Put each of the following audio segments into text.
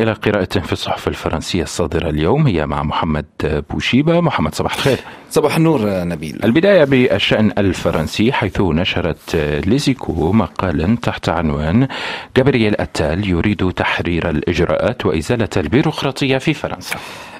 إلى قراءة في الصحف الفرنسية الصادرة اليوم هي مع محمد بوشيبة. محمد صباح الخير. صباح النور نبيل. البداية بالشأن الفرنسي حيث نشرت ليزيكو مقالا تحت عنوان جابرييل أتال يريد تحرير الإجراءات وإزالة البيروقراطية في فرنسا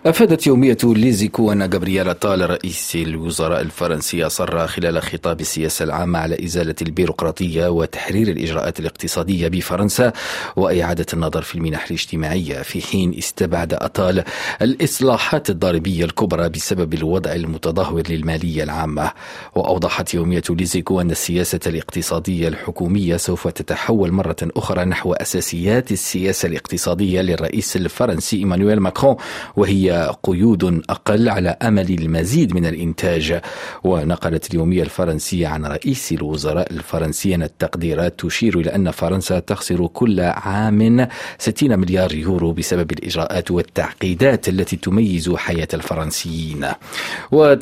أفادت يومية ليزيكو أن جابرييل أتال رئيس الوزراء الفرنسي أصر خلال خطاب السياسة العامة على إزالة البيروقراطية وتحرير الإجراءات الاقتصادية بفرنسا وإعادة النظر في المنح الاجتماعية في حين استبعد أطال الإصلاحات الضريبية الكبرى بسبب الوضع المتدهور للمالية العامة وأوضحت يومية ليزيكو أن السياسة الاقتصادية الحكومية سوف تتحول مرة أخرى نحو أساسيات السياسة الاقتصادية للرئيس الفرنسي إيمانويل ماكرون وهي قيود أقل على أمل المزيد من الإنتاج. ونقلت اليومية الفرنسية عن رئيس الوزراء الفرنسي أن التقديرات تشير إلى أن فرنسا تخسر كل عام 60 مليار يورو بسبب الإجراءات والتعقيدات التي تميز حياة الفرنسيين.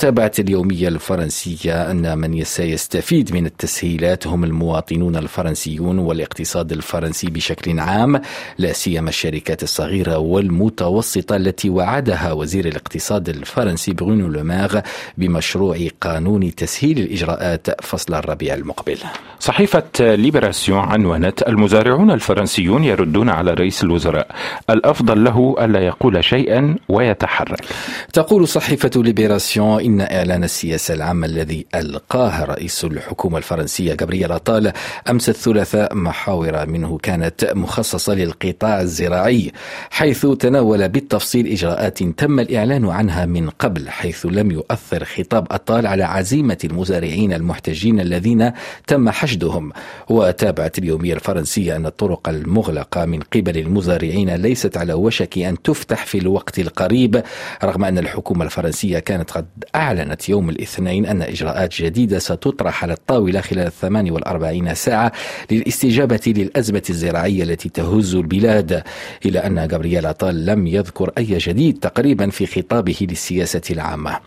وتابعت اليومية الفرنسية أن من سيستفيد من التسهيلات هم المواطنون الفرنسيون والاقتصاد الفرنسي بشكل عام لا سيما الشركات الصغيرة والمتوسطة التي وعدها وزير الاقتصاد الفرنسي برونو لومير بمشروع قانون تسهيل الإجراءات فصل الربيع المقبل. صحيفة ليبراسيون عنونت المزارعون الفرنسيون يردون على رئيس الوزراء. الأفضل له ألا يقول شيئا ويتحرك. تقول صحيفة ليبراسيون إن إعلان السياسة العامة الذي ألقاه رئيس الحكومة الفرنسية جابرييل أطال أمس الثلاثاء محاور منه كانت مخصصة للقطاع الزراعي حيث تناول بالتفصيل إجراءات تم الإعلان عنها من قبل حيث لم يؤثر خطاب أطال على عزيمة المزارعين المحتجين الذين تم حشدهم. وتابعت اليومية الفرنسية أن الطرق المغلقة من قبل المزارعين ليست على وشك أن تفتح في الوقت القريب رغم أن الحكومة الفرنسية كانت قد أعلنت يوم الاثنين أن إجراءات جديدة ستطرح على الطاولة خلال 48 ساعة للاستجابة للأزمة الزراعية التي تهز البلاد إلى أن جابرييل أطال لم يذكر أي جديد تقريبا في خطابه للسياسة العامة.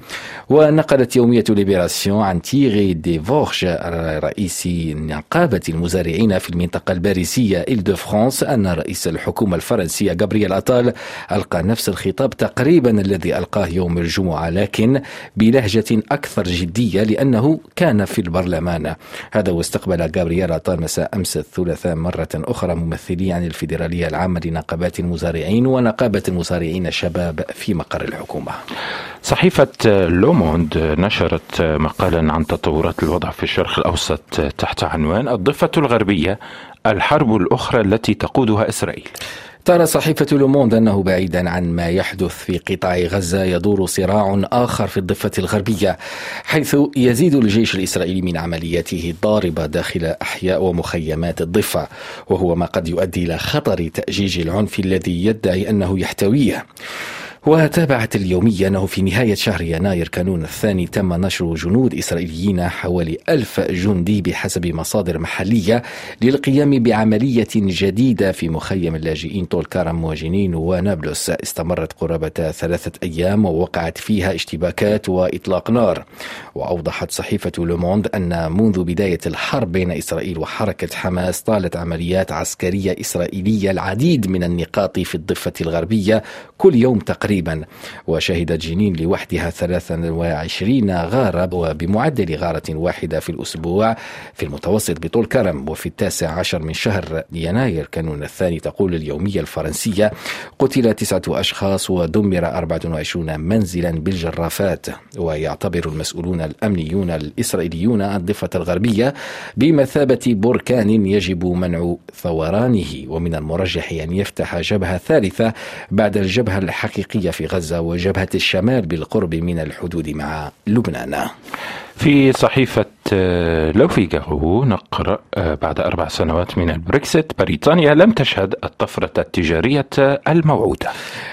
ونقلت يومية ليبراسيون عن تيغي دي فورج رئيس نقابة المزارعين في المنطقة الباريسية إل دو فرانس أن رئيس الحكومة الفرنسية جابرييل أطال ألقى نفس الخطاب تقريبا الذي ألقاه يوم الجمعة لكن بلهجة أكثر جدية لأنه كان في البرلمان. هذا واستقبل جابرييل أطال مساء أمس الثلاثاء مرة أخرى ممثلي عن الفيدرالية العامة لنقابات المزارعين ونقابة المزارعين الشباب في مقر الحكومة. صحيفة لوموند نشرت مقالا عن تطورات الوضع في الشرق الأوسط تحت عنوان الضفة الغربية الحرب الأخرى التي تقودها إسرائيل. ترى صحيفة لوموند أنه بعيدا عن ما يحدث في قطاع غزة يدور صراع آخر في الضفة الغربية حيث يزيد الجيش الإسرائيلي من عملياته الضاربة داخل أحياء ومخيمات الضفة وهو ما قد يؤدي إلى خطر تأجيج العنف الذي يدعي أنه يحتويه. وتابعت اليومية أنه في نهاية شهر يناير كانون الثاني تم نشر جنود إسرائيليين حوالي ألف جندي بحسب مصادر محلية للقيام بعملية جديدة في مخيم اللاجئين طولكرم وجنين ونابلس. استمرت قرابة ثلاثة أيام ووقعت فيها اشتباكات وإطلاق نار. وأوضحت صحيفة لوموند أن منذ بداية الحرب بين إسرائيل وحركة حماس طالت عمليات عسكرية إسرائيلية العديد من النقاط في الضفة الغربية كل يوم تقريبا تقريبا. وشهدت جنين لوحدها 23 غارة وبمعدل غارة واحدة في الأسبوع في المتوسط بطول كرم. وفي التاسع عشر من شهر يناير كانون الثاني تقول اليومية الفرنسية قتل تسعة أشخاص ودمر 24 منزلا بالجرافات. ويعتبر المسؤولون الأمنيون الإسرائيليون الضفة الغربية بمثابة بركان يجب منع ثورانه. ومن المرجح أن يفتح جبهة ثالثة بعد الجبهة الحقيقية في غزة وجبهة الشمال بالقرب من الحدود مع لبنان. في صحيفة لو فيغارو نقرأ بعد أربع سنوات من البريكسيت بريطانيا لم تشهد الطفرة التجارية الموعودة.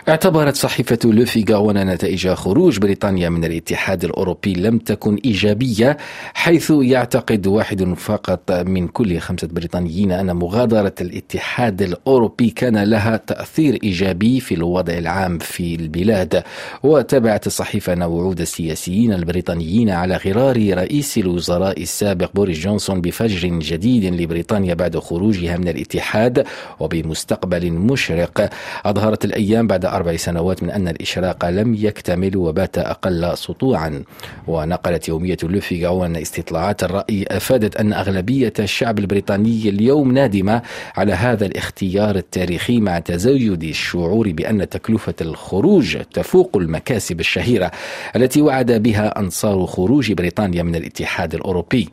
اعتبرت صحيفة لو فيغارو أن نتائج خروج بريطانيا من الاتحاد الأوروبي لم تكن إيجابية حيث يعتقد واحد فقط من كل خمسة بريطانيين أن مغادرة الاتحاد الأوروبي كان لها تأثير إيجابي في الوضع العام في البلاد. وتابعت الصحيفة أن وعود السياسيين البريطانيين على غرار رئيس الوزراء السابق بوريس جونسون بفجر جديد لبريطانيا بعد خروجها من الاتحاد وبمستقبل مشرق. أظهرت الأيام بعد أربع سنوات من أن الإشراق لم يكتمل وبات أقل سطوعا. ونقلت يومية لوفيغارو أن استطلاعات الرأي أفادت أن أغلبية الشعب البريطاني اليوم نادمة على هذا الاختيار التاريخي مع تزايد الشعور بأن تكلفة الخروج تفوق المكاسب الشهيرة التي وعد بها أنصار خروج بريطانيا من الاتحاد الأوروبي.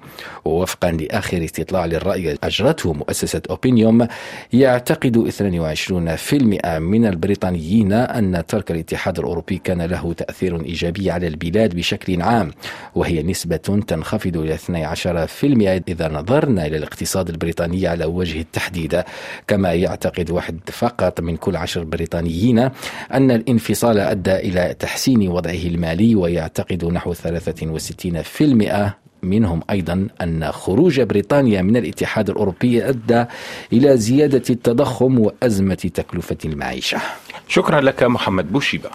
ووفقا لآخر استطلاع للرأي أجرته مؤسسة أوبينيوم يعتقد 22% من البريطانيين أن ترك الاتحاد الأوروبي كان له تأثير إيجابي على البلاد بشكل عام وهي نسبة تنخفض إلى 12% إذا نظرنا إلى الاقتصاد البريطاني على وجه التحديد. كما يعتقد واحد فقط من كل عشر بريطانيين أن الانفصال أدى إلى تحسين وضعه المالي ويعتقد نحو 63% منهم أيضا أن خروج بريطانيا من الاتحاد الأوروبي أدى إلى زيادة التضخم وأزمة تكلفة المعيشة. شكرا لك محمد بوشيبة.